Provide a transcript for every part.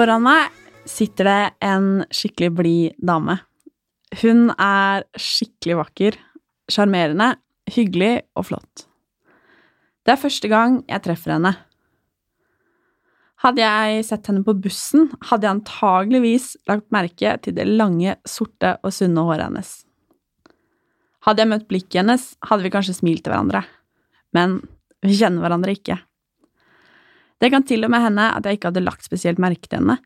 Foran meg sitter det en skikkelig blid dame. Hun er skikkelig vakker, sjarmerende, hyggelig og flott. Det er første gang jeg treffer henne. Hadde jeg sett henne på bussen, hadde jeg antageligvis lagt merke til det lange, sorte og sunne håret hennes. Hadde jeg møtt blikket hennes, hadde vi kanskje smilt til hverandre. Men vi kjenner hverandre ikke. Det kan til og med hende at jeg ikke hadde lagt spesielt merke til henne.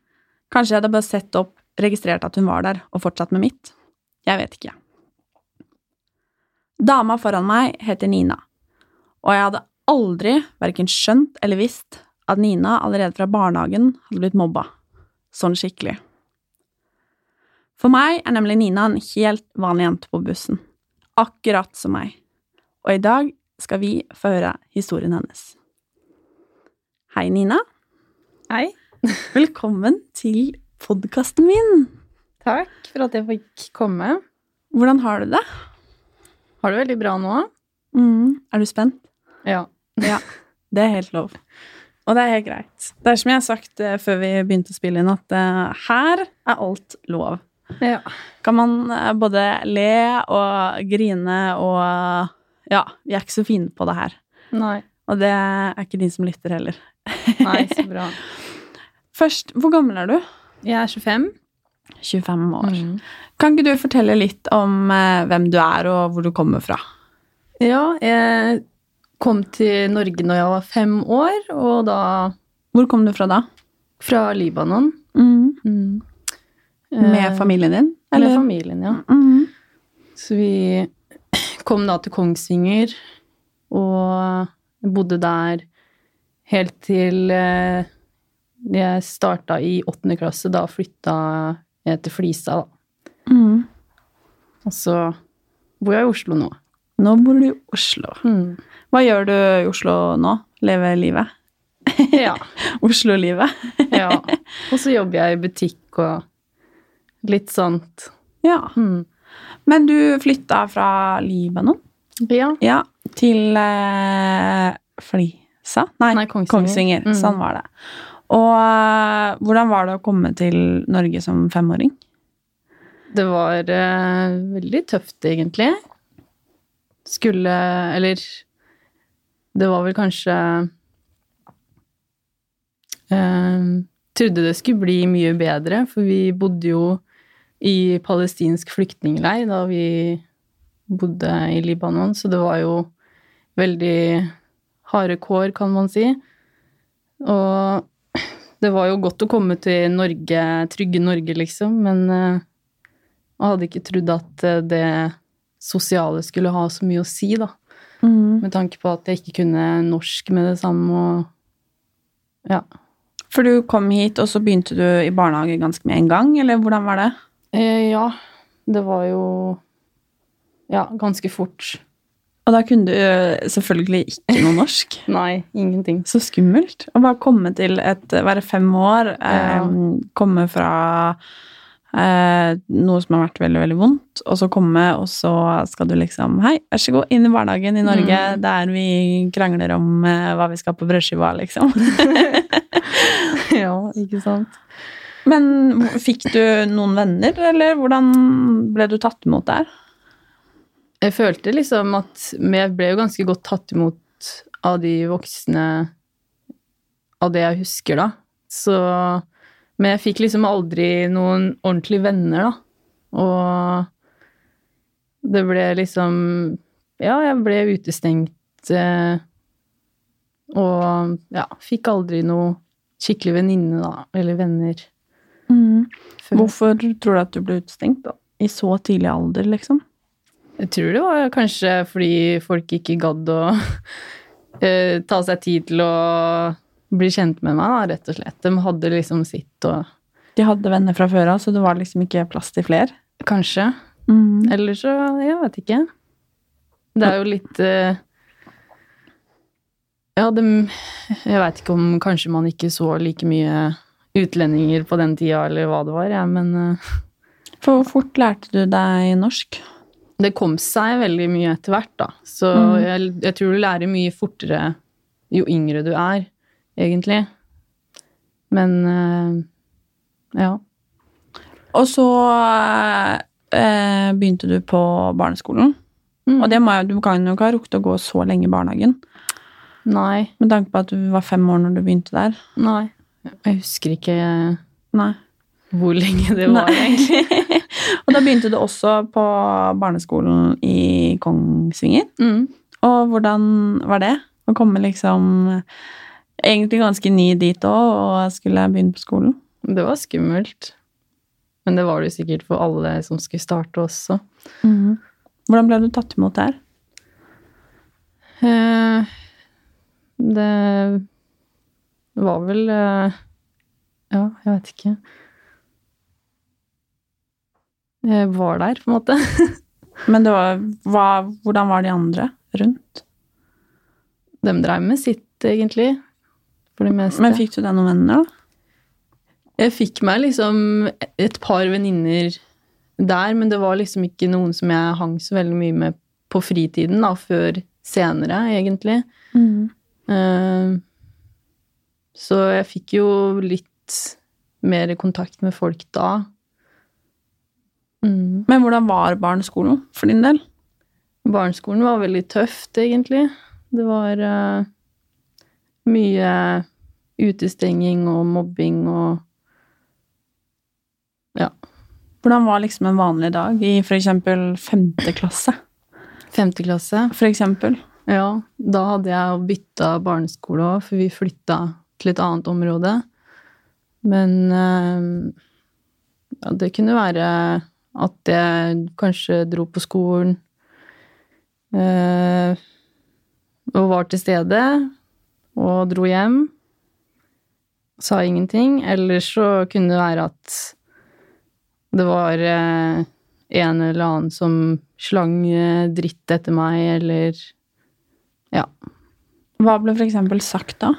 Kanskje jeg hadde bare sett opp, registrert at hun var der, og fortsatt med mitt. Jeg vet ikke. Dama foran meg heter Nina, og jeg hadde aldri verken skjønt eller visst at Nina allerede fra barnehagen hadde blitt mobba. Sånn skikkelig. For meg er nemlig Nina en helt vanlig jente på bussen. Akkurat som meg. Og i dag skal vi få høre historien hennes. Hei, Nina. Hei. Velkommen til podkasten min. Takk for at jeg fikk komme. Hvordan har du det? Har det veldig bra nå? Mm, er du spent? Ja. Ja. Det er helt lov. Og det er helt greit. Det er som jeg har sagt eh, før vi begynte å spille inn, at eh, her er alt lov. Ja. Kan man eh, både le og grine og Ja, vi er ikke så fine på det her. Nei. Og det er ikke de som lytter heller. Nei, så bra. Først, hvor gammel er du? Jeg er 25. 25 år. Mm. Kan ikke du fortelle litt om eh, hvem du er, og hvor du kommer fra? Ja, jeg kom til Norge når jeg var fem år, og da Hvor kom du fra da? fra Libanon. Mm. Mm. Med Eh, familien din? Med familien, ja. Mm. Så vi kom da til Kongsvinger, og bodde der helt til eh, jeg starta i åttende klasse. Da flytta jeg heter Flisa, da. Mm. Og så bor jeg i Oslo nå. Nå bor du i Oslo. Hva gjør du i Oslo nå? Lever livet? Ja. Oslo-livet? ja. Og så jobber jeg i butikk og litt sånt. Ja. Mm. Men du flytta fra Libanon? Ja. Ja. Til eh, Flisa? Nei, Nei, Kongsvinger. Kongsvinger. Mm. Sånn var det. Og eh, hvordan var det å komme til Norge som femåring? Det var uh, veldig tøft, egentlig. Skulle Eller det var vel kanskje uh, Trodde det skulle bli mye bedre, for vi bodde jo i palestinsk flyktningleir da vi bodde i Libanon, så det var jo veldig harde kår, kan man si. Og det var jo godt å komme til Norge, trygge Norge, liksom, men eh, jeg hadde ikke trodd at eh, det sosiale skulle ha så mye å si, da. Mm. Med tanke på at jeg ikke kunne norsk med det samme og Ja. For du kom hit, og så begynte du i barnehage ganske med en gang, eller hvordan var det? Eh, ja. Det var jo Ja, ganske fort. Og da kunne du eh, selvfølgelig ikke noe norsk. Nei, ingenting. Så skummelt. Å bare komme til et Være fem år, eh, komme fra eh, noe som har vært veldig, veldig vondt, og så komme, og så skal du liksom Hei, vær så god, inn i hverdagen i Norge, Mm. der vi krangler om eh, hva vi skal på brødskiva, liksom. ja, ikke sant. Men fikk du noen venner, eller hvordan ble du tatt imot der? Jeg følte liksom at vi ble jo ganske godt tatt imot av de voksne av det jeg husker, da. Så Men jeg fikk liksom aldri noen ordentlige venner, da. Og det ble liksom Ja, jeg ble utestengt. eh, Og ja, fikk aldri noe skikkelig venninne, da. Eller venner. Mm. Hvorfor tror du at du ble utestengt da? i så tidlig alder, liksom? Jeg tror det var kanskje fordi folk ikke gadd å uh, ta seg tid til å bli kjent med meg, da, rett og slett. De hadde liksom sitt og De hadde venner fra før av, så det var liksom ikke plass til flere. Kanskje. Mm. Eller så Jeg vet ikke. Det er jo litt uh, Ja, det Jeg veit ikke om kanskje man ikke så like mye utlendinger på den tida, eller hva det var, jeg, men uh. For hvor fort lærte du deg norsk? Det kom seg veldig mye etter hvert, da. Så Mm. jeg, jeg tror du lærer mye fortere jo yngre du er, egentlig. Men eh, ja. Og så eh, begynte du på barneskolen. Mm. Og det må jeg, du kan jo ikke ha rukket å gå så lenge i barnehagen. Nei. Med tanke på at du var fem år når du begynte der. Nei. Jeg husker ikke Nei. Hvor lenge det var, Nei. egentlig. Og da begynte du også på barneskolen i Kongsvinger. Mm. Og hvordan var det? Å komme liksom egentlig ganske ny dit òg, og skulle begynne på skolen. Det var skummelt. Men det var det sikkert for alle som skulle starte også. Hvordan ble du tatt imot der? Eh, det var vel eh, Ja, jeg vet ikke. Jeg var der, på en måte. Men det var, hva, hvordan var de andre rundt? De dreiv med sitt, egentlig. For det meste. Men fikk du deg noen venner, da? Jeg fikk meg liksom et par venninner der, men det var liksom ikke noen som jeg hang så veldig mye med på fritiden, da, før senere, egentlig. Eh, Så jeg fikk jo litt mer kontakt med folk da. Mm. Men hvordan var barneskolen for din del? Barneskolen var veldig tøft, egentlig. Det var uh, mye utestenging og mobbing og ja. Hvordan var liksom en vanlig dag i for eksempel femte klasse? Femte klasse. For eksempel. Ja, da hadde jeg bytta barneskole òg, for vi flytta til et annet område. Men uh, ja, det kunne være at jeg kanskje dro på skolen eh, og var til stede og dro hjem. Sa ingenting. Eller så kunne det være at det var eh, en eller annen som slang eh, dritt etter meg, eller Ja. Hva ble for eksempel sagt da?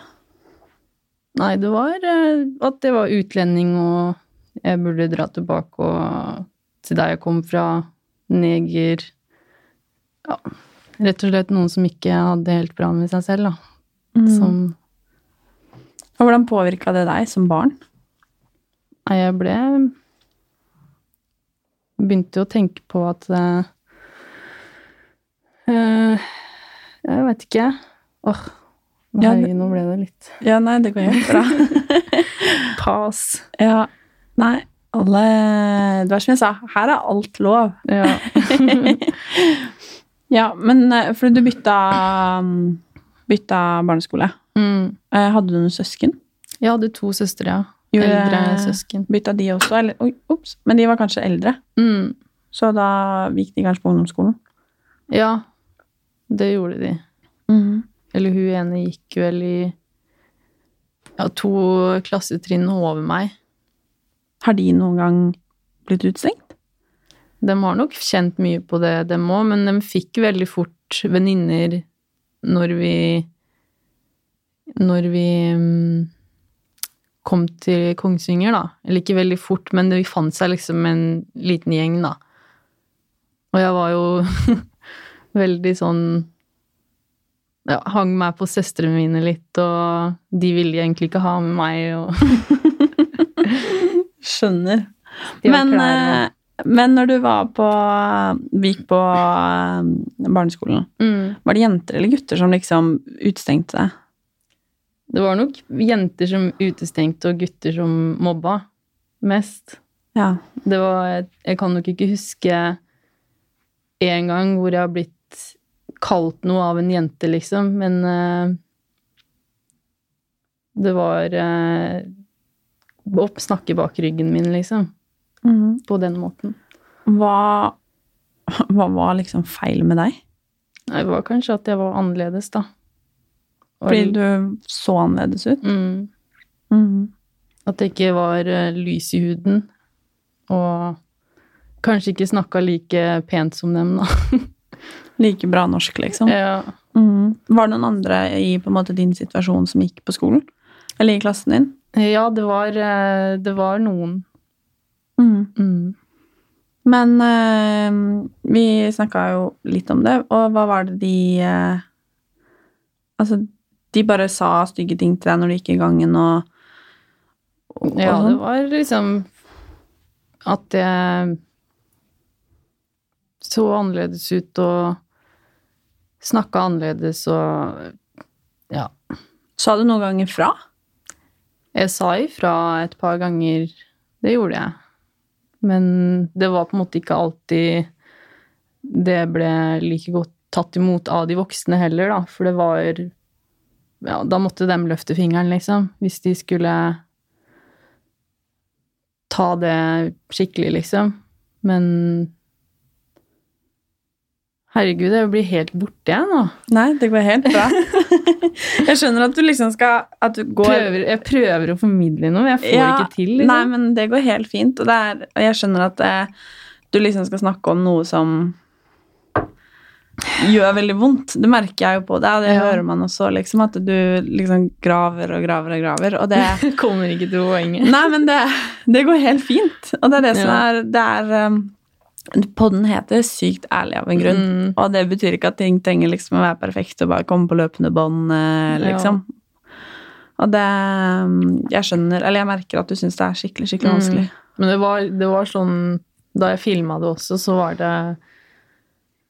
Nei, det var eh, at jeg var utlending, og jeg burde dra tilbake og, til der jeg kom fra. Neger. Ja, rett og slett noen som ikke hadde helt bra med seg selv, da. Mm. Som Og hvordan påvirka det deg som barn? Nei, jeg ble Begynte jo å tenke på at eh, Jeg veit ikke. Åh, Ja, herregud, det- nå ble det litt Ja, nei, det går helt bra. Pass. ja. Nei, alle Det var som jeg sa, her er alt lov. Ja. Ja, men eh, fordi du bytta um, bytta barneskole. mm. Eh, Hadde du noen søsken? Jeg hadde to søstre, ja. Eldre søsken. Bytta de også? Eller, oi, ops. Men de var kanskje eldre, Mm. så da gikk de kanskje på ungdomsskolen? Ja, det gjorde de. Eller hun ene gikk vel i ja, to klassetrinn over meg. Har de noen gang blitt utestengt? De har nok kjent mye på det, dem òg, men de fikk veldig fort venninner når vi Når vi mm, kom til Kongsvinger, da. Eller ikke veldig fort, men vi fant seg liksom en liten gjeng, da. Og jeg var jo veldig sånn ja, Hang meg på søstrene mine litt, og de ville egentlig ikke ha med meg. Og Skjønner. Men, eh, men når du var på gikk på eh, barneskolen, mm. var det jenter eller gutter som liksom utestengte deg? Det var nok jenter som utestengte, og gutter som mobba mest. Ja. Det var Jeg kan nok ikke huske en gang hvor jeg har blitt kalt noe av en jente, liksom, men uh, Det var uh, opp snakke bak ryggen min, liksom. Mhm. På den måten. Hva, hva var liksom feil med deg? Det var kanskje at jeg var annerledes, da. Og- Fordi du så annerledes ut? mm, Mhm. At det ikke var eh, lys i huden. Og kanskje ikke snakka like pent som dem, da. Like bra norsk, liksom. Ja. Mm. Var det noen andre i måte din situasjon som gikk på skolen? Eller i klassen din? Ja, det var, eh, det var noen. Mm. Mm. Men uh, vi snakka jo litt om det, og hva var det de uh, Altså, de bare sa stygge ting til deg når du gikk i gangen og, og, og Ja, det sånn? var liksom at jeg så annerledes ut og snakka annerledes og Ja. Sa du noen ganger fra? Jeg sa ifra et par ganger, det gjorde jeg. Men det var på en måte ikke alltid det ble like godt tatt imot av de voksne heller, da. For det var Ja, da måtte dem løfte fingeren, liksom. Hvis de skulle ta det skikkelig, liksom. Men Herregud, jeg blir helt borte, jeg nå. Nei, det går helt bra. jeg skjønner at du liksom skal At du går Prøver, jeg prøver å formidle noe, men jeg får Ja, ikke til. Liksom. Nei, men det går helt fint. Og, det er, og jeg skjønner at eh, du liksom skal snakke om noe som gjør veldig vondt. Det merker jeg jo på deg, og det Ja. hører man også, liksom, at du liksom graver og graver og graver. Og det Kommer ikke til poenget. Nei, men det, det går helt fint. Og det er det som Ja. er Det er um, Podden heter Sykt ærlig av en grunn. Mm. Og det betyr ikke at ting trenger liksom å være perfekt og bare komme på løpende bånd, liksom. liksom. Og det um, Jeg skjønner Eller jeg merker at du syns det er skikkelig, skikkelig Mm. vanskelig. Men det var, det var sånn Da jeg filma det også, så var det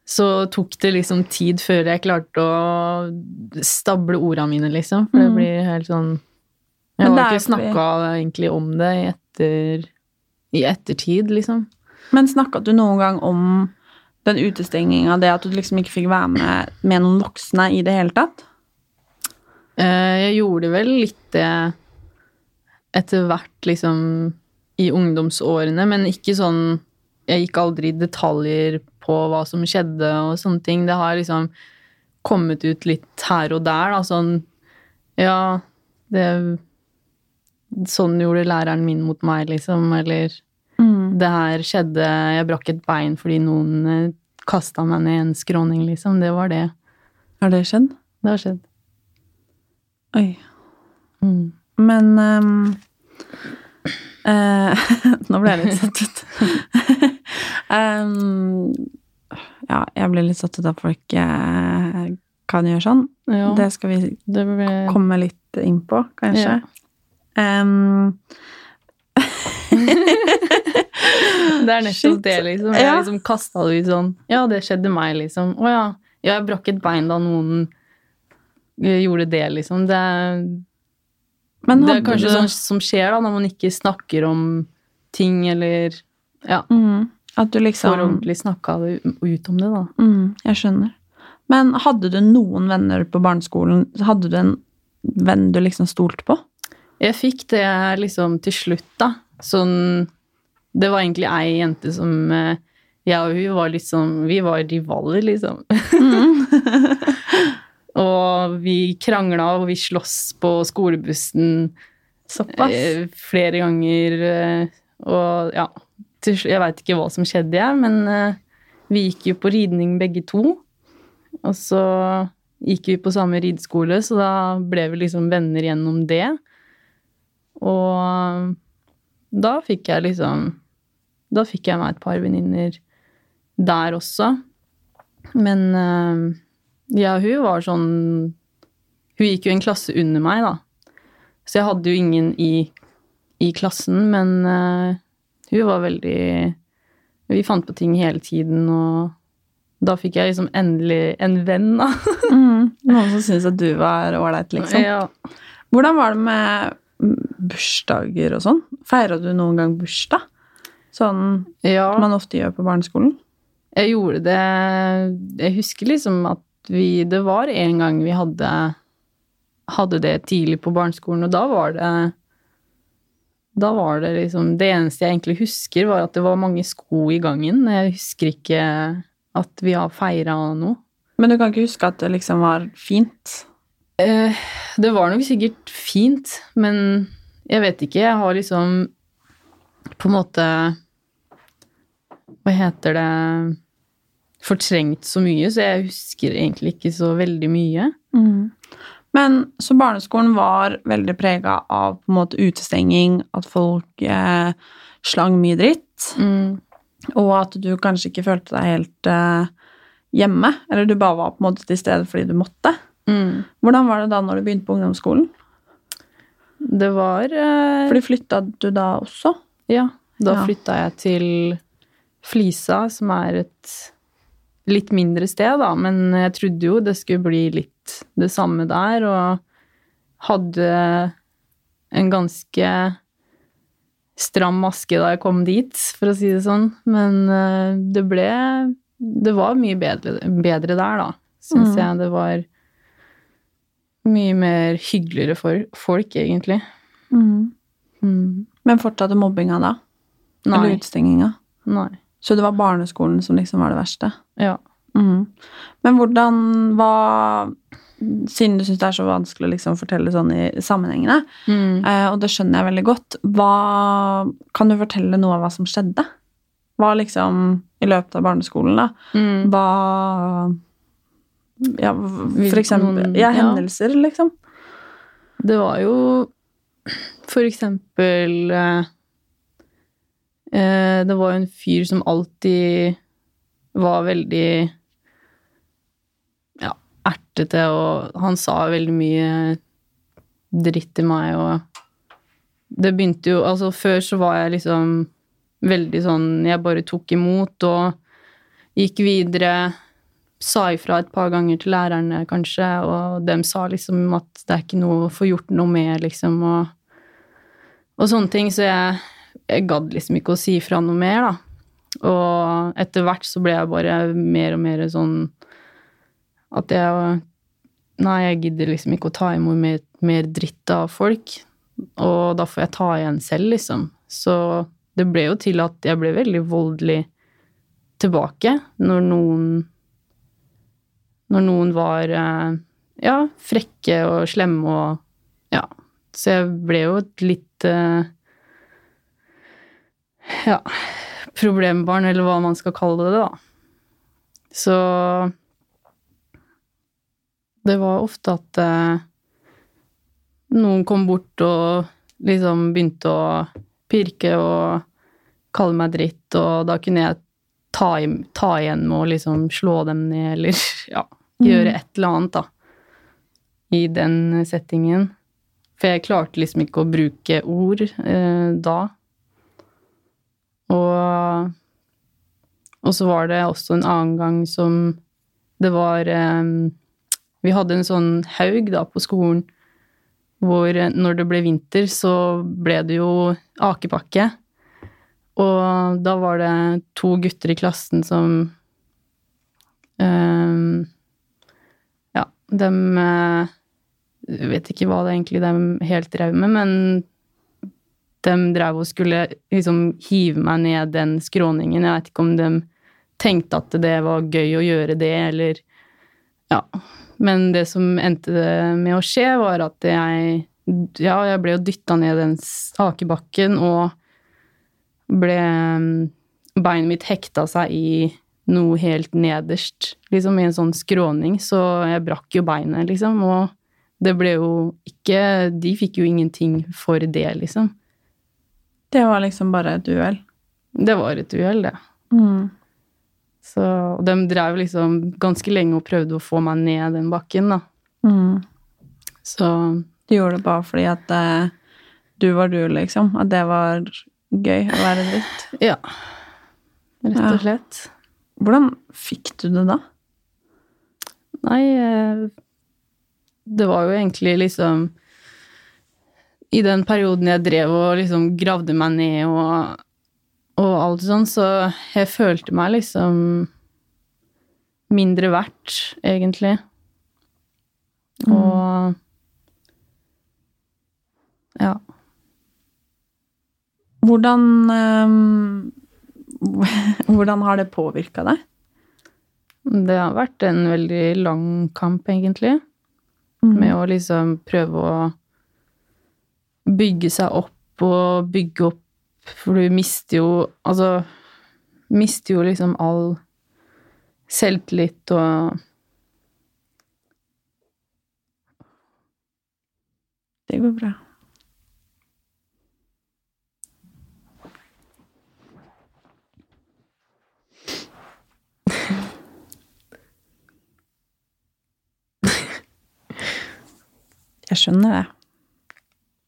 Så tok det liksom tid før jeg klarte å stable orda mine, liksom. For det Mm. blir helt sånn Jeg har ikke snakka egentlig om det i etter i ettertid, liksom. Men snakka du noen gang om den utestenginga, det at du liksom ikke fikk være med med noen voksne i det hele tatt? Eh, Jeg gjorde vel litt det etter hvert, liksom, i ungdomsårene, men ikke sånn Jeg gikk aldri i detaljer på hva som skjedde og sånne ting. Det har liksom kommet ut litt her og der, da, sånn Ja, det Sånn gjorde læreren min mot meg, liksom, eller. Det her skjedde Jeg brakk et bein fordi noen kasta meg ned en skråning, liksom. Det var det. Har det skjedd? Det har skjedd. Oi. Mm. Men um, eh, Nå ble jeg litt satt ut. um, ja, jeg blir litt satt ut av folk eh, kan gjøre sånn. Ja, Det skal vi det ble komme litt inn på, kanskje. Ja. Ehm, Det er nettopp Shit. det, liksom. Jeg Ja. liksom kasta det ut sånn Ja, det skjedde meg, liksom. Å ja. Ja, jeg brakk et bein da noen eh, gjorde det, liksom. Det er, det er kanskje du sånn som skjer da, når man ikke snakker om ting, eller Ja, mm, At du liksom får ordentlig snakka ut om det, da. Mm, jeg skjønner. Men hadde du noen venner på barneskolen? Hadde du en venn du liksom stolte på? Jeg fikk det liksom til slutt, da. Sånn Det var egentlig ei jente som eh, Jeg og hun var liksom Vi var rivaler, liksom. og vi krangla, og vi sloss på skolebussen Såpass? eh, flere ganger. eh, Og ja Jeg veit ikke hva som skjedde, jeg, men vi gikk jo på ridning begge to. Og så gikk vi på samme rideskole, så da ble vi liksom venner gjennom det. Og da fikk jeg liksom Da fikk jeg meg et par venninner der også. Men eh, ja, hun var sånn Hun gikk jo en klasse under meg, da. Så jeg hadde jo ingen i, i klassen, men uh, hun var veldig Vi fant på ting hele tiden, og da fikk jeg liksom endelig en venn, da. Mm, noen som syntes at du var ålreit, liksom. Ja. Hvordan var det med bursdager og sånn? Feira du noen gang bursdag? Sånn ja. man ofte gjør på barneskolen? Jeg gjorde det Jeg husker liksom at vi Det var en gang vi hadde hadde det tidlig på barneskolen, og da var det Da var det liksom Det eneste jeg egentlig husker, var at det var mange sko i gangen. Jeg husker ikke at vi har feira noe. Men du kan ikke huske at det liksom var fint? Eh, det var nok sikkert fint, men jeg vet ikke. Jeg har liksom på en måte Hva heter det fortrengt så mye, så jeg husker egentlig ikke så veldig mye. Mm. Men så barneskolen var veldig prega av på en måte utestenging, at folk eh, slang mye dritt, Mm. og at du kanskje ikke følte deg helt eh, hjemme, eller du bare var på en måte til stede fordi du måtte. Mm. Hvordan var det da når du begynte på ungdomsskolen? Det var eh, Fordi flytta du da også? Ja, da Ja. flytta jeg til Flisa, som er et litt mindre sted, da, men jeg trodde jo det skulle bli litt det samme der, og hadde en ganske stram maske da jeg kom dit, for å si det sånn. Men eh, det ble Det var mye bedre, bedre der, da, syns Mm. jeg. Det var mye mer hyggeligere for folk, egentlig. Mm. Men fortsatte mobbinga da? Nei. Eller utestenginga? Nei. Så det var barneskolen som liksom var det verste? Ja. Mm. Men hvordan hva Siden du syns det er så vanskelig å liksom fortelle sånn i sammenhengene, Mm. eh, og det skjønner jeg veldig godt, hva Kan du fortelle noe av hva som skjedde? Hva liksom I løpet av barneskolen, da? Mm. Hva Ja, for eksempel Ja, ja. hendelser, liksom. Det var jo for eksempel eh, Det var jo en fyr som alltid var veldig ja, ertete, og han sa veldig mye dritt til meg, og det begynte jo Altså, før så var jeg liksom veldig sånn Jeg bare tok imot og gikk videre. Sa ifra et par ganger til lærerne, kanskje, og dem sa liksom at det er ikke noe å få gjort noe med, liksom, og, og sånne ting. Så jeg, jeg gadd liksom ikke å si fra noe mer, da. Og etter hvert så ble jeg bare mer og mer sånn at jeg Nei, jeg gidder liksom ikke å ta imot mer, mer dritt av folk. Og da får jeg ta igjen selv, liksom. Så det ble jo til at jeg ble veldig voldelig tilbake når noen Når noen var eh, ja, frekke og slemme og Ja. Så jeg ble jo et litt eh, Ja Problembarn, eller hva man skal kalle det, da. Så det var ofte at eh, noen kom bort og liksom begynte å pirke og kalle meg dritt, og da kunne jeg ta, ta igjen med å liksom slå dem ned, eller ja, gjøre et eller annet, da. I den settingen. For jeg klarte liksom ikke å bruke ord eh, da. Og, og så var det også en annen gang som det var eh, Vi hadde en sånn haug da på skolen hvor eh, når det ble vinter, så ble det jo akepakke. Og da var det to gutter i klassen som eh, Ja, dem Jeg vet ikke hva det egentlig de helt drev med, men de drev og skulle liksom hive meg ned den skråningen. Jeg vet ikke om de tenkte at det var gøy å gjøre det, eller Ja. Men det som endte med å skje, var at jeg Ja, jeg ble jo dytta ned den akebakken, og ble Beinet mitt hekta seg i noe helt nederst, liksom i en sånn skråning, så jeg brakk jo beinet, liksom, og det ble jo ikke De fikk jo ingenting for det, liksom. Det var liksom bare et uhell. Det var et uhell, det. Mm. Så de drev liksom ganske lenge og prøvde å få meg ned den bakken, da. Mm. Så Du gjorde det bare fordi at uh, du var du, liksom? At det var gøy å være dritt? ja. Rett og slett. Hvordan fikk du det da? Nei, eh, det var jo egentlig liksom I den perioden jeg drev og liksom gravde meg ned og, og alt sånn, så jeg følte meg liksom mindre verdt, egentlig. Og Ja. Hvordan um, Hvordan har det påvirka deg? Det har vært en veldig lang kamp, egentlig. Med å liksom prøve å bygge seg opp og bygge opp For du mister jo Altså Mister jo liksom all selvtillit og Det går bra. Jeg skjønner det.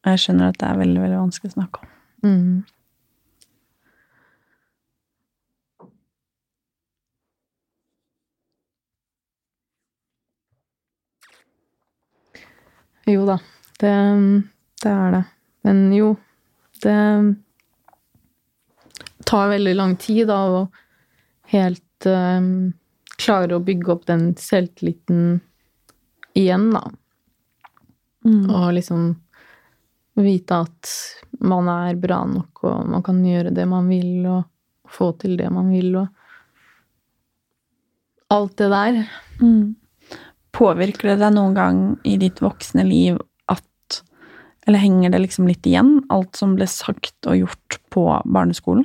Jeg skjønner at det er veldig, veldig vanskelig å snakke om. mm. Jo da, det, det er det. Men jo, det tar veldig lang tid da å helt eh, klare å bygge opp den selvtilliten igjen, da. Og liksom vite at man er bra nok, og man kan gjøre det man vil, og få til det man vil, og alt det der. Mm. Påvirker det deg noen gang i ditt voksne liv at Eller henger det liksom litt igjen, alt som ble sagt og gjort på barneskolen?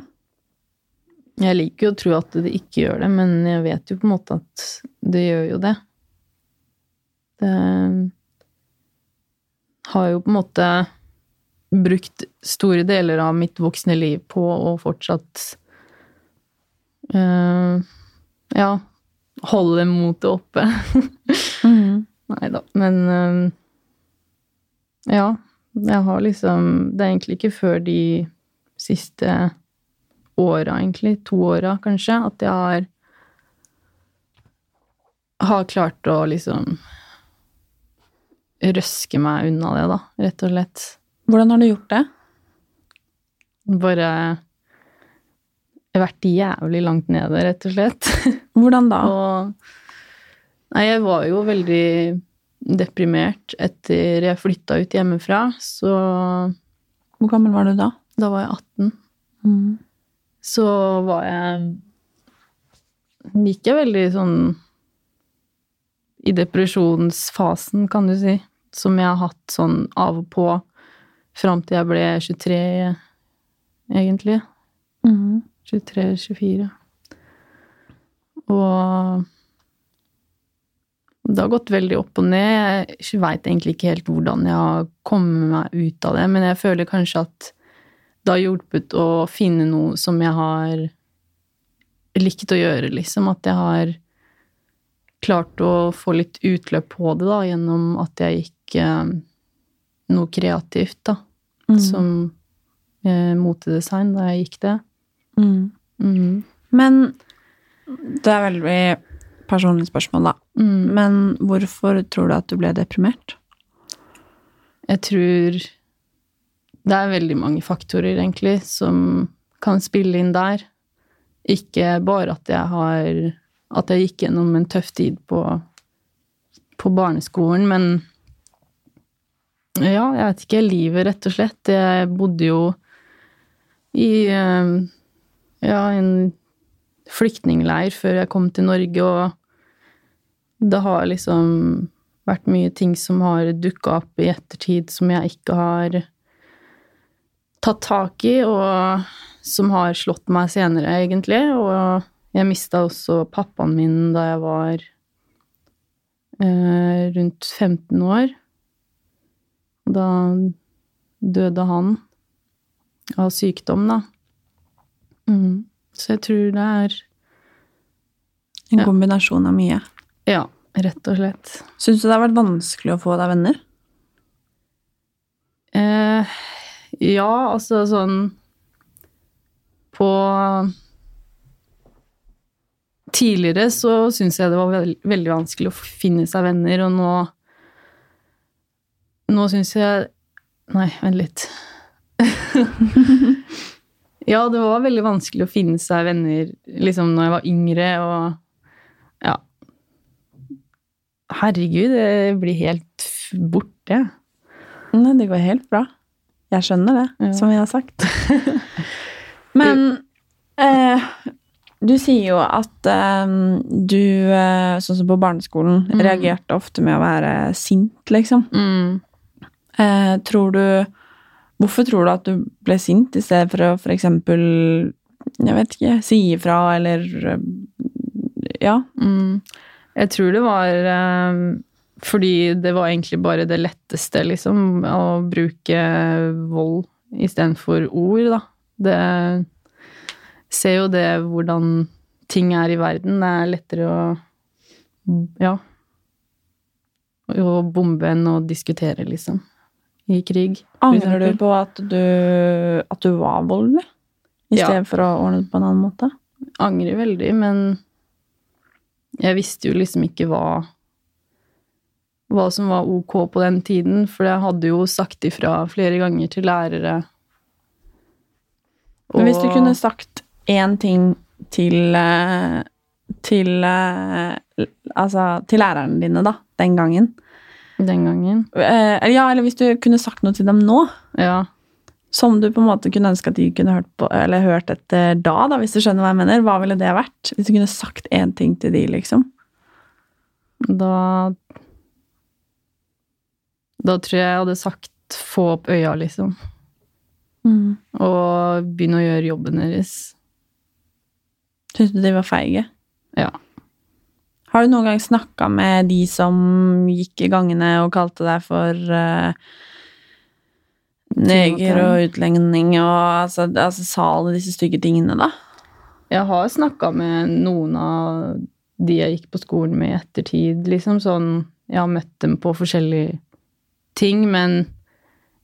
Jeg liker jo å tro at det ikke gjør det, men jeg vet jo på en måte at det gjør jo det. Det har jo på en måte brukt store deler av mitt voksne liv på å fortsatt uh, Ja, holde motet oppe. Mm. Nei da, men uh, Ja, jeg har liksom Det er egentlig ikke før de siste åra, egentlig, to åra kanskje, at jeg har har klart å liksom røske meg unna det, da, rett og slett. Hvordan har du gjort det? Bare vært jævlig langt nede, rett og slett. Hvordan da? Og Nei, jeg var jo veldig deprimert etter jeg flytta ut hjemmefra, så Hvor gammel var du da? da var jeg 18. Mm. Så var jeg Gikk jeg veldig sånn i depresjonsfasen, kan du si, som jeg har hatt sånn av og på fram til jeg ble 23, egentlig. Mm. 23-24. Og det har gått veldig opp og ned. Jeg veit egentlig ikke helt hvordan jeg har kommet meg ut av det, men jeg føler kanskje at det har hjulpet å finne noe som jeg har likt å gjøre, liksom. At jeg har klart å få litt utløp på det, da, gjennom at jeg gikk eh, noe kreativt, da. Mm. Som eh, motedesign, da jeg gikk det. Mm. Mhm. Men det er veldig personlig spørsmål, da. Mm. Men hvorfor tror du at du ble deprimert? Jeg tror det er veldig mange faktorer, egentlig, som kan spille inn der. Ikke bare at jeg har At jeg gikk gjennom en tøff tid på, på barneskolen, men ja, jeg vet ikke. Livet, rett og slett. Jeg bodde jo i eh, ja, en flyktningleir før jeg kom til Norge, og det har liksom vært mye ting som har dukka opp i ettertid som jeg ikke har tatt tak i, og som har slått meg senere, egentlig. Og jeg mista også pappaen min da jeg var eh, rundt 15 år. Da døde han av sykdom, da. Mm. Så jeg tror det er En Ja. kombinasjon av mye. Ja, rett og slett. Syns du det har vært vanskelig å få deg venner? Eh, ja, altså sånn På Tidligere så syns jeg det var veld, veldig vanskelig å finne seg venner, og nå Nå syns jeg Nei, vent litt. ja, det var veldig vanskelig å finne seg venner liksom når jeg var yngre, og ja Herregud, det blir helt borte. Nei, det går helt bra. Jeg skjønner det, Ja. som vi har sagt. Men eh, du sier jo at eh, du, eh, sånn som på barneskolen, Mm. reagerte ofte med å være sint, liksom. Mm. Eh, tror du Hvorfor tror du at du ble sint, i stedet for å eksempel Jeg vet ikke, si ifra eller eh, Ja. Mm. Jeg tror det var eh, fordi det var egentlig bare det letteste, liksom, å bruke vold istedenfor ord, da. Det Ser jo det hvordan ting er i verden. Det er lettere å Ja. Å bombe enn å diskutere, liksom. I krig. Angrer du på at du, at du var voldelig? I Ja. stedet for å ordne det på en annen måte? angrer veldig, men jeg visste jo liksom ikke hva hva som var ok på den tiden, for jeg hadde jo sagt ifra flere ganger til lærere. Men hvis du kunne sagt én ting til eh, til eh, Altså til lærerne dine, da, den gangen. Den gangen. Eh, ja, eller hvis du kunne sagt noe til dem nå, Ja. som du på en måte kunne ønske at de kunne hørt på, eller hørt etter da, da, hvis du skjønner hva jeg mener, hva ville det vært? Hvis du kunne sagt én ting til de, liksom? Da Da tror jeg jeg hadde sagt få opp øya, liksom. Mm. Og begynne å gjøre jobben deres. Syns du de var feige? Ja. Har du noen gang snakka med de som gikk i gangene og kalte deg for uh, neger og utlending og altså, altså sa alle disse stygge tingene, da? Jeg har snakka med noen av de jeg gikk på skolen med i ettertid, liksom sånn Jeg har møtt dem på forskjellige ting, men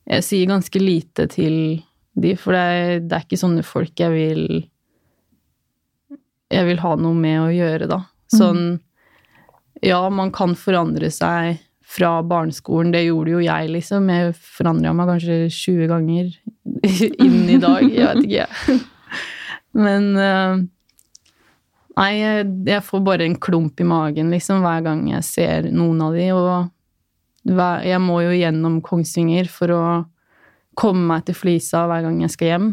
jeg sier ganske lite til de, for det er, det er ikke sånne folk jeg vil Jeg vil ha noe med å gjøre, da. Sånn Ja, man kan forandre seg fra barneskolen. Det gjorde jo jeg, liksom. Jeg forandra meg kanskje 20 ganger innen i dag. Jeg vet ikke, jeg. Men eh, Nei, jeg, får bare en klump i magen liksom hver gang jeg ser noen av de, og jeg må jo gjennom Kongsvinger for å komme meg til Flisa hver gang jeg skal hjem.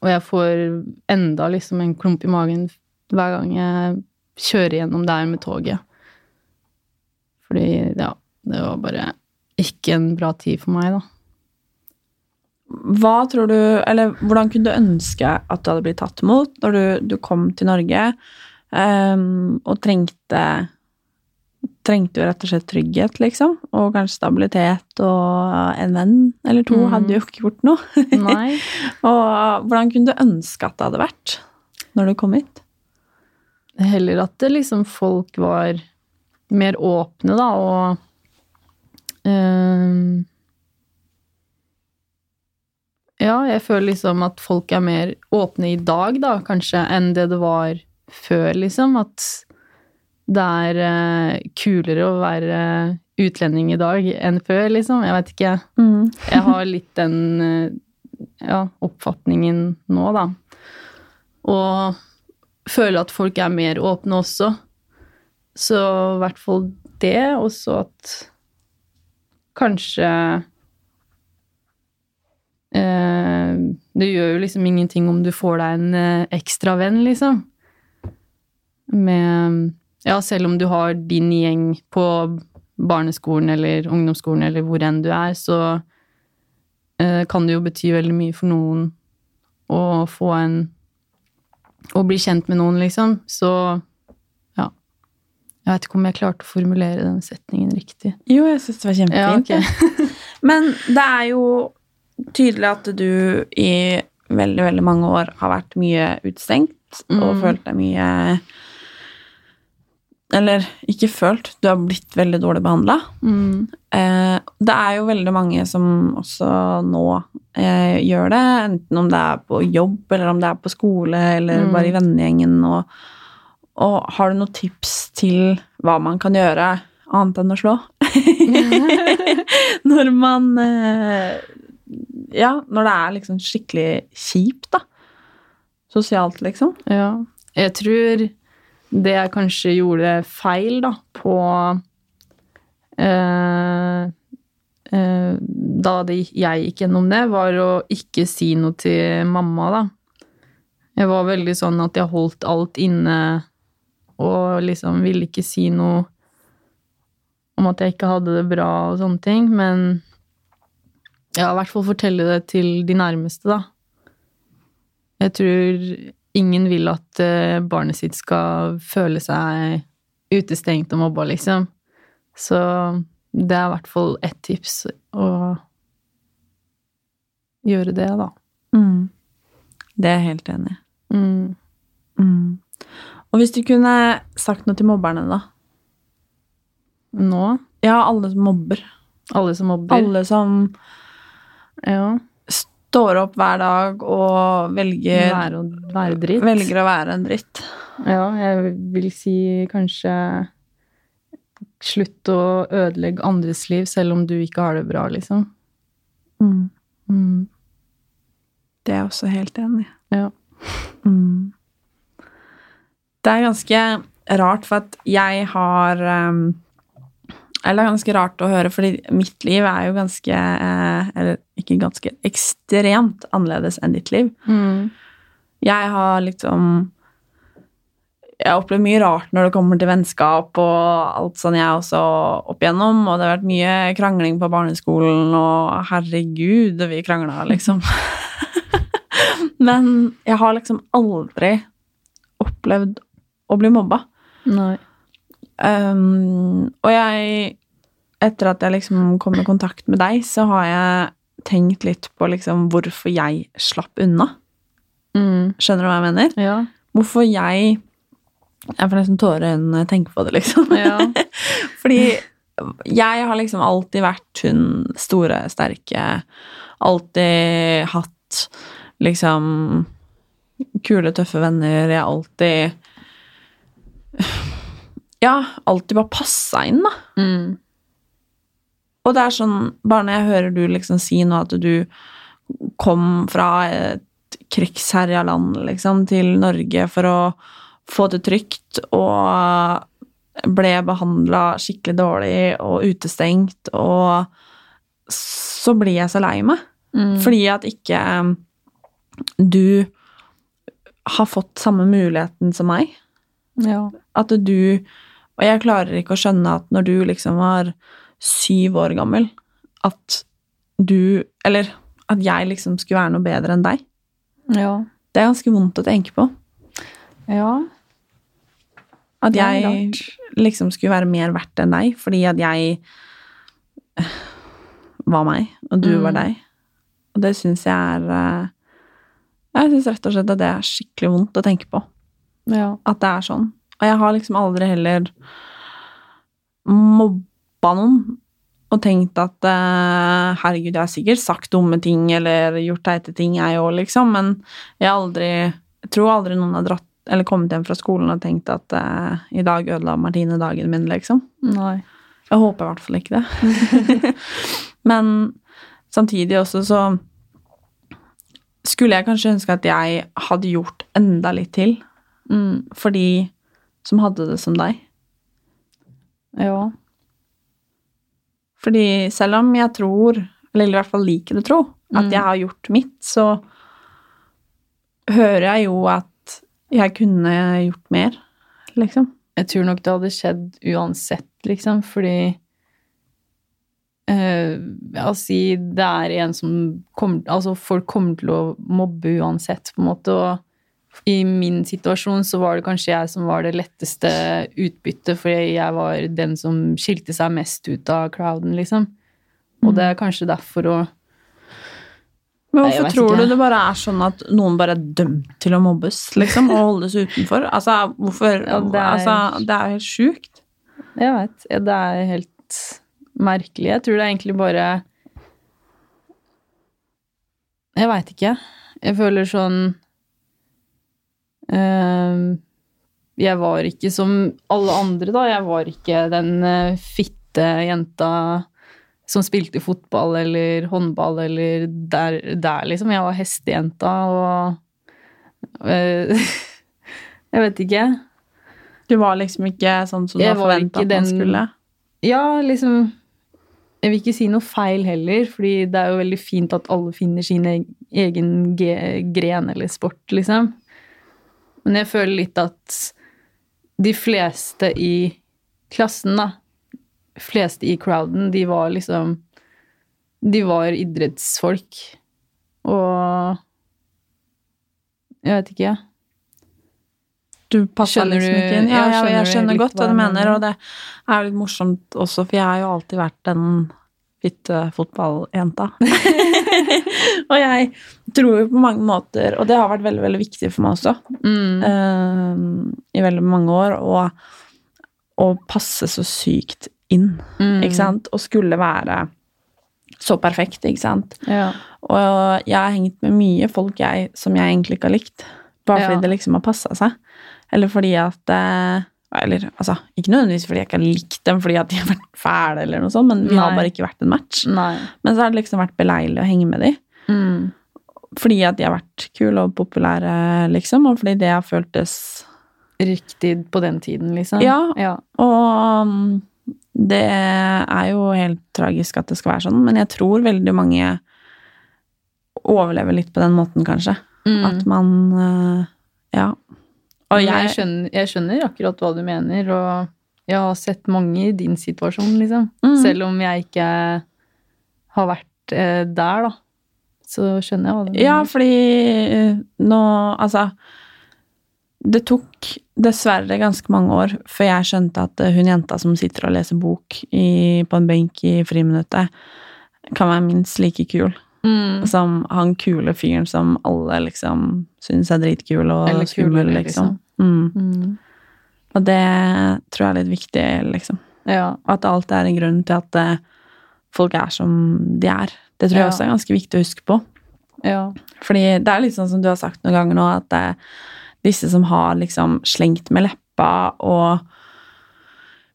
Og jeg får enda liksom en klump i magen hver gang jeg kjører gjennom der med toget. Fordi, ja, det var bare ikke en bra tid for meg, da. Hva tror du, eller hvordan kunne du ønske at du hadde blitt tatt imot når du, du kom til Norge um, og trengte Trengte jo rett og slett trygghet, liksom, og kanskje stabilitet og en venn eller to Mm. hadde jo ikke gjort noe. Nei. og hvordan kunne du ønske at det hadde vært når du kom hit? Heller at det liksom folk var mer åpne, da, og ehm, Ja, jeg føler liksom at folk er mer åpne i dag, da, kanskje, enn det det var før, liksom. At det er eh, kulere å være utlending i dag enn før, liksom. Jeg vet ikke. Jeg har litt den eh, ja, oppfatningen nå, da. Og føler at folk er mer åpne også. Så i hvert fall det, og så at kanskje eh, Det gjør jo liksom ingenting om du får deg en eh, ekstra venn, liksom. Med Ja, selv om du har din gjeng på barneskolen eller ungdomsskolen eller hvor enn du er, så eh, kan det jo bety veldig mye for noen å få en Å bli kjent med noen, liksom. Så. Jeg vet ikke om jeg klarte å formulere den setningen riktig. Jo, jeg syns det var Ja, kjempefint. Men det er jo tydelig at du i veldig, veldig mange år har vært mye utestengt og Mm. følt deg mye Eller ikke følt, du har blitt veldig dårlig behandla. Mm. Eh, det er jo veldig mange som også nå eh, gjør det, enten om det er på jobb, eller om det er på skole, eller Mm. bare i vennegjengen. Og, og har du noen tips til hva man kan gjøre, annet enn å slå? når man eh, Ja, når det er liksom skikkelig kjipt, da. Sosialt, liksom. Ja. Jeg tror det jeg kanskje gjorde feil, da, på eh, eh, Da det, jeg gikk gjennom det, var å ikke si noe til mamma, da. Jeg var veldig sånn at jeg holdt alt inne og liksom ville ikke si noe om at jeg ikke hadde det bra og sånne ting, men ja, i hvert fall fortelle det til de nærmeste, da. Jeg tror ingen vil at eh, barnet sitt skal føle seg utestengt og mobba, liksom. Så det er i hvert fall ett tips å gjøre det, da. Mm. Det er jeg helt enig i. Mm. Mm. Og hvis du kunne sagt noe til mobberne, da? Nå, Ja, alle som mobber. alle som mobber Alle som Ja. står opp hver dag og velger, Være, være dritt. velger å være en dritt. Ja, jeg vil si kanskje Slutt å ødelegge andres liv selv om du ikke har det bra, liksom. Mm. Det er jeg også helt enig i. Ja. Mm. Det er ganske rart, for at jeg har um, Eller det er ganske rart å høre, fordi mitt liv er jo ganske eh, Eller ikke ganske ekstremt annerledes enn ditt liv. Mm. Jeg har liksom Jeg har opplevd mye rart når det kommer til vennskap og alt sånn, jeg også opp igjennom. Og det har vært mye krangling på barneskolen, og herregud, vi krangla, liksom. Men jeg har liksom aldri opplevd å bli mobba. Nei. Um, og jeg Etter at jeg liksom kom i kontakt med deg, så har jeg tenkt litt på liksom hvorfor jeg slapp unna. Mm. Skjønner du hva jeg mener? Ja. Hvorfor jeg Jeg får nesten tårer i øynene når jeg tenker på det, liksom. Ja. Fordi jeg har liksom alltid vært hun store, sterke. Alltid hatt liksom kule, tøffe venner. Jeg har alltid Ja, alltid bare passa inn, da. Mm. Og det er sånn, bare når jeg hører du liksom si nå at du kom fra et krigsherja land, liksom, til Norge for å få det trygt, og ble behandla skikkelig dårlig og utestengt, og så blir jeg så lei meg. Mm. Fordi at ikke um, du har fått samme muligheten som meg. Ja. At du Og jeg klarer ikke å skjønne at når du liksom var syv år gammel, at du Eller at jeg liksom skulle være noe bedre enn deg. Ja. Det er ganske vondt å tenke på. Ja. At jeg liksom skulle være mer verdt enn deg, fordi at jeg eh, var meg, og du Mm. var deg. Og det syns jeg er eh, Jeg syns rett og slett at det er skikkelig vondt å tenke på. Ja. At det er sånn. Og jeg har liksom aldri heller mobba noen og tenkt at uh, herregud, jeg har sikkert sagt dumme ting eller gjort teite ting, jeg òg, liksom, men jeg har aldri Jeg tror aldri noen har dratt eller kommet hjem fra skolen og tenkt at uh, i dag ødela Martine dagen min, liksom. Nei. Jeg håper i hvert fall ikke det. Men samtidig også så skulle jeg kanskje ønske at jeg hadde gjort enda litt til Mm. for de som hadde det som deg. Ja. Fordi selv om jeg tror, eller i hvert fall liker å tro, at Mm. jeg har gjort mitt, så hører jeg jo at jeg kunne gjort mer, liksom. Jeg tror nok det hadde skjedd uansett, liksom, fordi eh, Ja, si det er en som kommer Altså, folk kommer til å mobbe uansett, på en måte, og i min situasjon så var det kanskje jeg som var det letteste utbyttet, fordi jeg var den som skilte seg mest ut av crowden, liksom. Og det er kanskje derfor å Men hvorfor tror ikke. du det bare er sånn at noen bare er dømt til å mobbes, liksom, og holdes utenfor? Altså, hvorfor Ja, det er- Altså, det er helt sjukt. Jeg vet. Ja, det er helt merkelig. Jeg tror det er egentlig bare Jeg veit ikke. Jeg føler sånn Jeg var ikke som alle andre, da. Jeg var ikke den eh, fitte jenta som spilte fotball eller håndball eller der, der liksom. Jeg var hestejenta og eh, Jeg vet ikke. Du var liksom ikke sånn som du har forventa at man skulle. Ja, liksom Jeg vil ikke si noe feil heller, fordi det er jo veldig fint at alle finner sin eg- egen gren eller sport, liksom. Men jeg føler litt at de fleste i klassen, da, fleste i crowden, de var liksom De var idrettsfolk. Og Jeg vet ikke. Du passer Skjønner liksom ikke inn. Ja, ja, ja, skjønner jeg skjønner godt hva du mener, og det er litt morsomt også, for jeg har jo alltid vært den fitte fotballjenta. og jeg tror jo på mange måter, og det har vært veldig, veldig viktig for meg også, Mm. uh, i veldig mange år, å, passe så sykt inn, Mm. ikke sant? Og skulle være så perfekt, ikke sant? Ja. Og jeg har hengt med mye folk jeg, som jeg egentlig ikke har likt. Bare fordi Ja. det liksom har passa seg. Eller fordi at eh, Eller altså, ikke nødvendigvis fordi jeg ikke har likt dem fordi at de har vært fæle, eller noe sånt, men vi har bare ikke vært en match. Nei. Men så har det liksom vært beleilig å henge med dem. Mm. Fordi at de har vært kule og populære, liksom, og fordi det har føltes Riktig på den tiden, liksom. Ja. ja. Og mm, det er jo helt tragisk at det skal være sånn, men jeg tror veldig mange overlever litt på den måten, kanskje. Mm. At man eh, Ja. Og jeg, skjønner, jeg skjønner akkurat hva du mener, og jeg har sett mange i din situasjon, liksom. Mm. Selv om jeg ikke har vært eh, der, da. Så skjønner jeg hva du mener. Ja, fordi eh, nå Altså Det tok dessverre ganske mange år før jeg skjønte at eh, hun jenta som sitter og leser bok i, på en benk i friminuttet, kan være minst like kul Mm. som han kule fyren som alle liksom syns er dritkul og skummel, kulere, liksom. Mm. Mm. Og det tror jeg er litt viktig, liksom. Ja. At alt er en grunn til at eh, folk er som de er. Det tror jeg Ja. også er ganske viktig å huske på. ja. Fordi det er litt sånn som du har sagt noen ganger nå, at det er disse som har liksom slengt med leppa og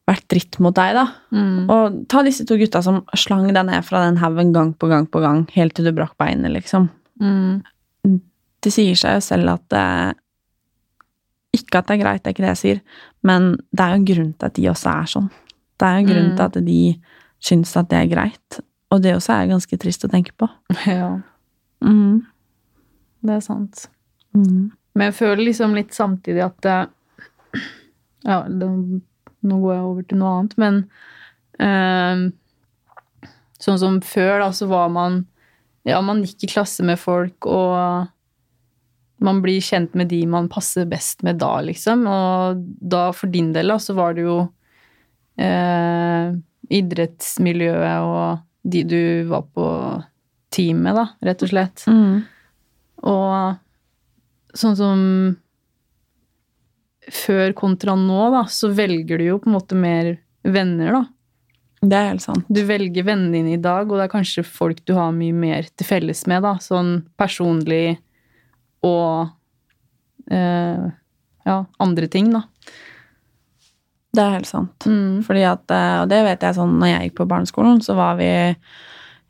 vært dritt mot deg, da. Mm. Og ta disse to gutta som slang deg ned fra den haugen gang på gang på gang, helt til du brakk beinet, liksom. Mm. Det sier seg jo selv at det Ikke at det er greit, det er ikke det jeg sier, men det er jo en grunn til at de også er sånn. Det er jo en grunn Mm. til at de syns at det er greit. Og det også er ganske trist å tenke på. ja. Mm. Det er sant. Mm. Men jeg føler liksom litt samtidig at det, Ja, det, nå går jeg over til noe annet, men eh, Sånn som før, da, så var man Ja, man gikk i klasse med folk, og man blir kjent med de man passer best med da, liksom. Og da, for din del, da, så var det jo eh, idrettsmiljøet og de du var på team med, da, rett og slett. Mm. Og sånn som før kontra nå, da, så velger du jo på en måte mer venner, da. Det er helt sant. Du velger vennene dine i dag, og det er kanskje folk du har mye mer til felles med, da. Sånn personlig og eh, ja, andre ting, da. Det er helt sant. Mm. Fordi at, eh, og det vet jeg sånn, når jeg gikk på barneskolen, så var vi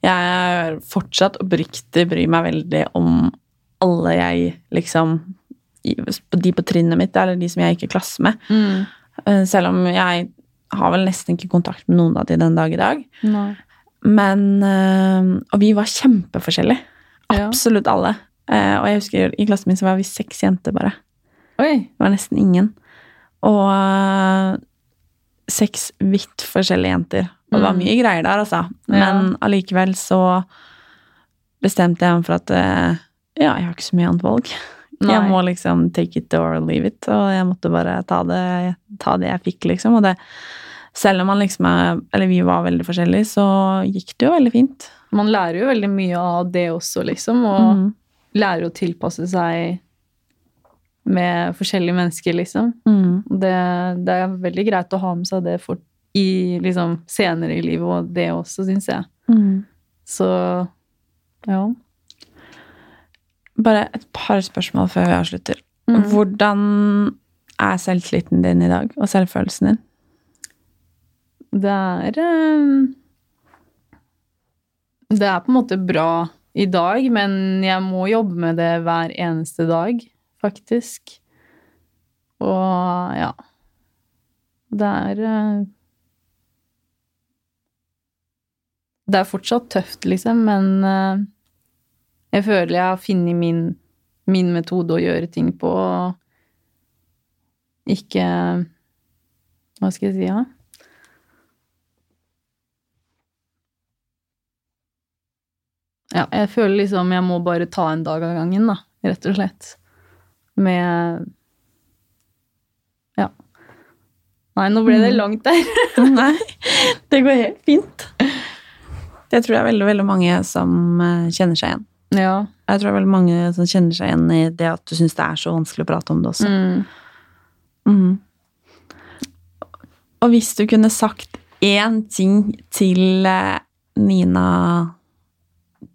Jeg fortsatt oppriktig bryr meg veldig om alle jeg liksom De på trinnet mitt, eller de som jeg gikk i klasse med. Mm. Eh, Selv om jeg har vel nesten ikke kontakt med noen av de den dag i dag. Nei. Men eh, Og vi var kjempeforskjellige. Ja. Absolutt alle. Eh, Og jeg husker i klassen min så var vi seks jenter, bare. Oi! Det var nesten ingen. Og seks vidt forskjellige jenter. Og det var Mm. mye greier der, altså. Men allikevel så bestemte jeg meg for at ja, jeg har ikke så mye annet valg. Nei. Jeg må liksom take it or leave it, og jeg måtte bare ta det, ta det jeg fikk, liksom. Og det, selv om man liksom er, eller vi var veldig forskjellige, så gikk det jo veldig fint. Man lærer jo veldig mye av det også, liksom, og Mm. lærer å tilpasse seg med forskjellige mennesker, liksom. Mm. Det, det er veldig greit å ha med seg det for, i liksom, senere i livet, og det også, syns jeg. Mm. Så ja. Bare et par spørsmål før vi avslutter. Mm. Hvordan er selvtilliten din i dag, og selvfølelsen din? Det er eh, Det er på en måte bra i dag, men jeg må jobbe med det hver eneste dag, faktisk. Og ja. Det er eh, Det er fortsatt tøft, liksom, men eh, jeg føler jeg har funnet min, min metode å gjøre ting på, og ikke Hva skal jeg si, ja? Ja, jeg føler liksom jeg må bare ta en dag av gangen, da, rett og slett. Med Ja. Nei, nå ble det Mm. langt der. Nei, det går helt fint. Det tror jeg er veldig, veldig mange som eh, kjenner seg igjen. Ja. Jeg tror det er veldig mange som kjenner seg igjen i det at du syns det er så vanskelig å prate om det også. Mm. Mm. Og hvis du kunne sagt én ting til eh, Nina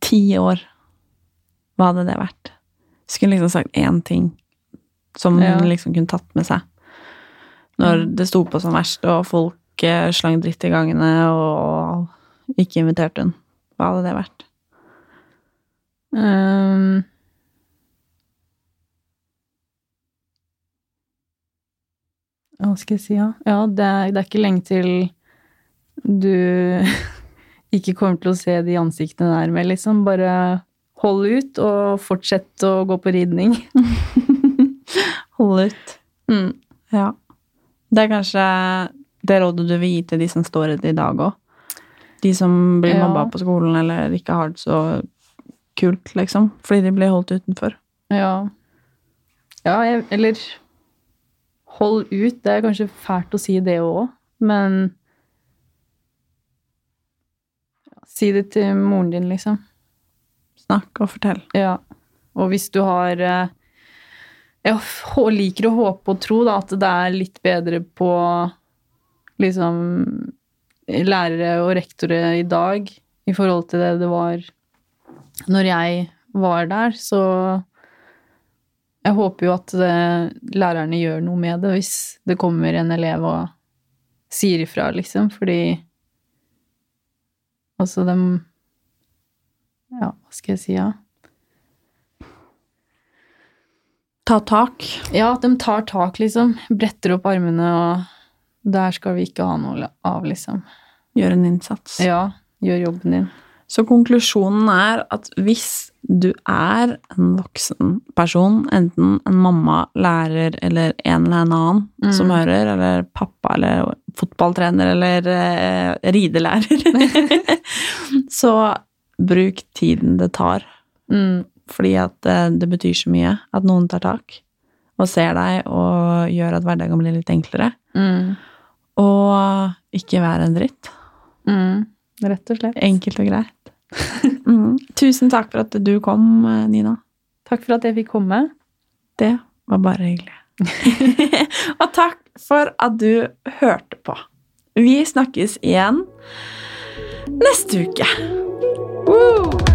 ti år, hva hadde det vært? Skulle liksom sagt én ting som Ja. hun liksom kunne tatt med seg. Når det sto på som verst, og folk eh, slang dritt i gangene og ikke inviterte hun. Hva hadde det vært? Ehm. Hva skal jeg si, ja? Ja, det er, det er ikke lenge til du ikke kommer til å se de ansiktene der med, liksom. Bare hold ut og fortsett å gå på ridning. hold ut. Mm. Ja. Det er kanskje det rådet du vil gi til de som står i det i dag òg. De som blir Ja. mobba på skolen eller ikke har det så kult, liksom. Fordi de ble holdt utenfor. Ja. Ja, jeg, eller Hold ut. Det er kanskje fælt å si det òg, men Si det til moren din, liksom. Snakk og fortell. Ja. Og hvis du har eh, Jeg liker å håpe og tro da, at det er litt bedre på liksom lærere og rektorer i dag i forhold til det det var når jeg var der, så jeg håper jo at eh, lærerne gjør noe med det hvis det kommer en elev og sier ifra, liksom, fordi Altså, dem Ja, hva skal jeg si, ja? Ta tak. Ja, at de tar tak, liksom. Bretter opp armene, og der skal vi ikke ha noe av, liksom. Gjør en innsats. Ja, gjør jobben din. Så konklusjonen er at hvis du er en voksen person, enten en mamma, lærer eller en eller annen Mm. som hører, eller pappa eller fotballtrener eller eh, ridelærer, så bruk tiden det tar. Mm. Fordi at det, det betyr så mye at noen tar tak og ser deg og gjør at hverdagen blir litt enklere. Mm. Og ikke være en dritt. Mm. Rett og slett. Enkelt og greit. Mm. Tusen takk for at du kom, eh, Nina. Takk for at jeg fikk komme. Det var bare hyggelig. og takk for at du hørte på. Vi snakkes igjen neste uke. Woo!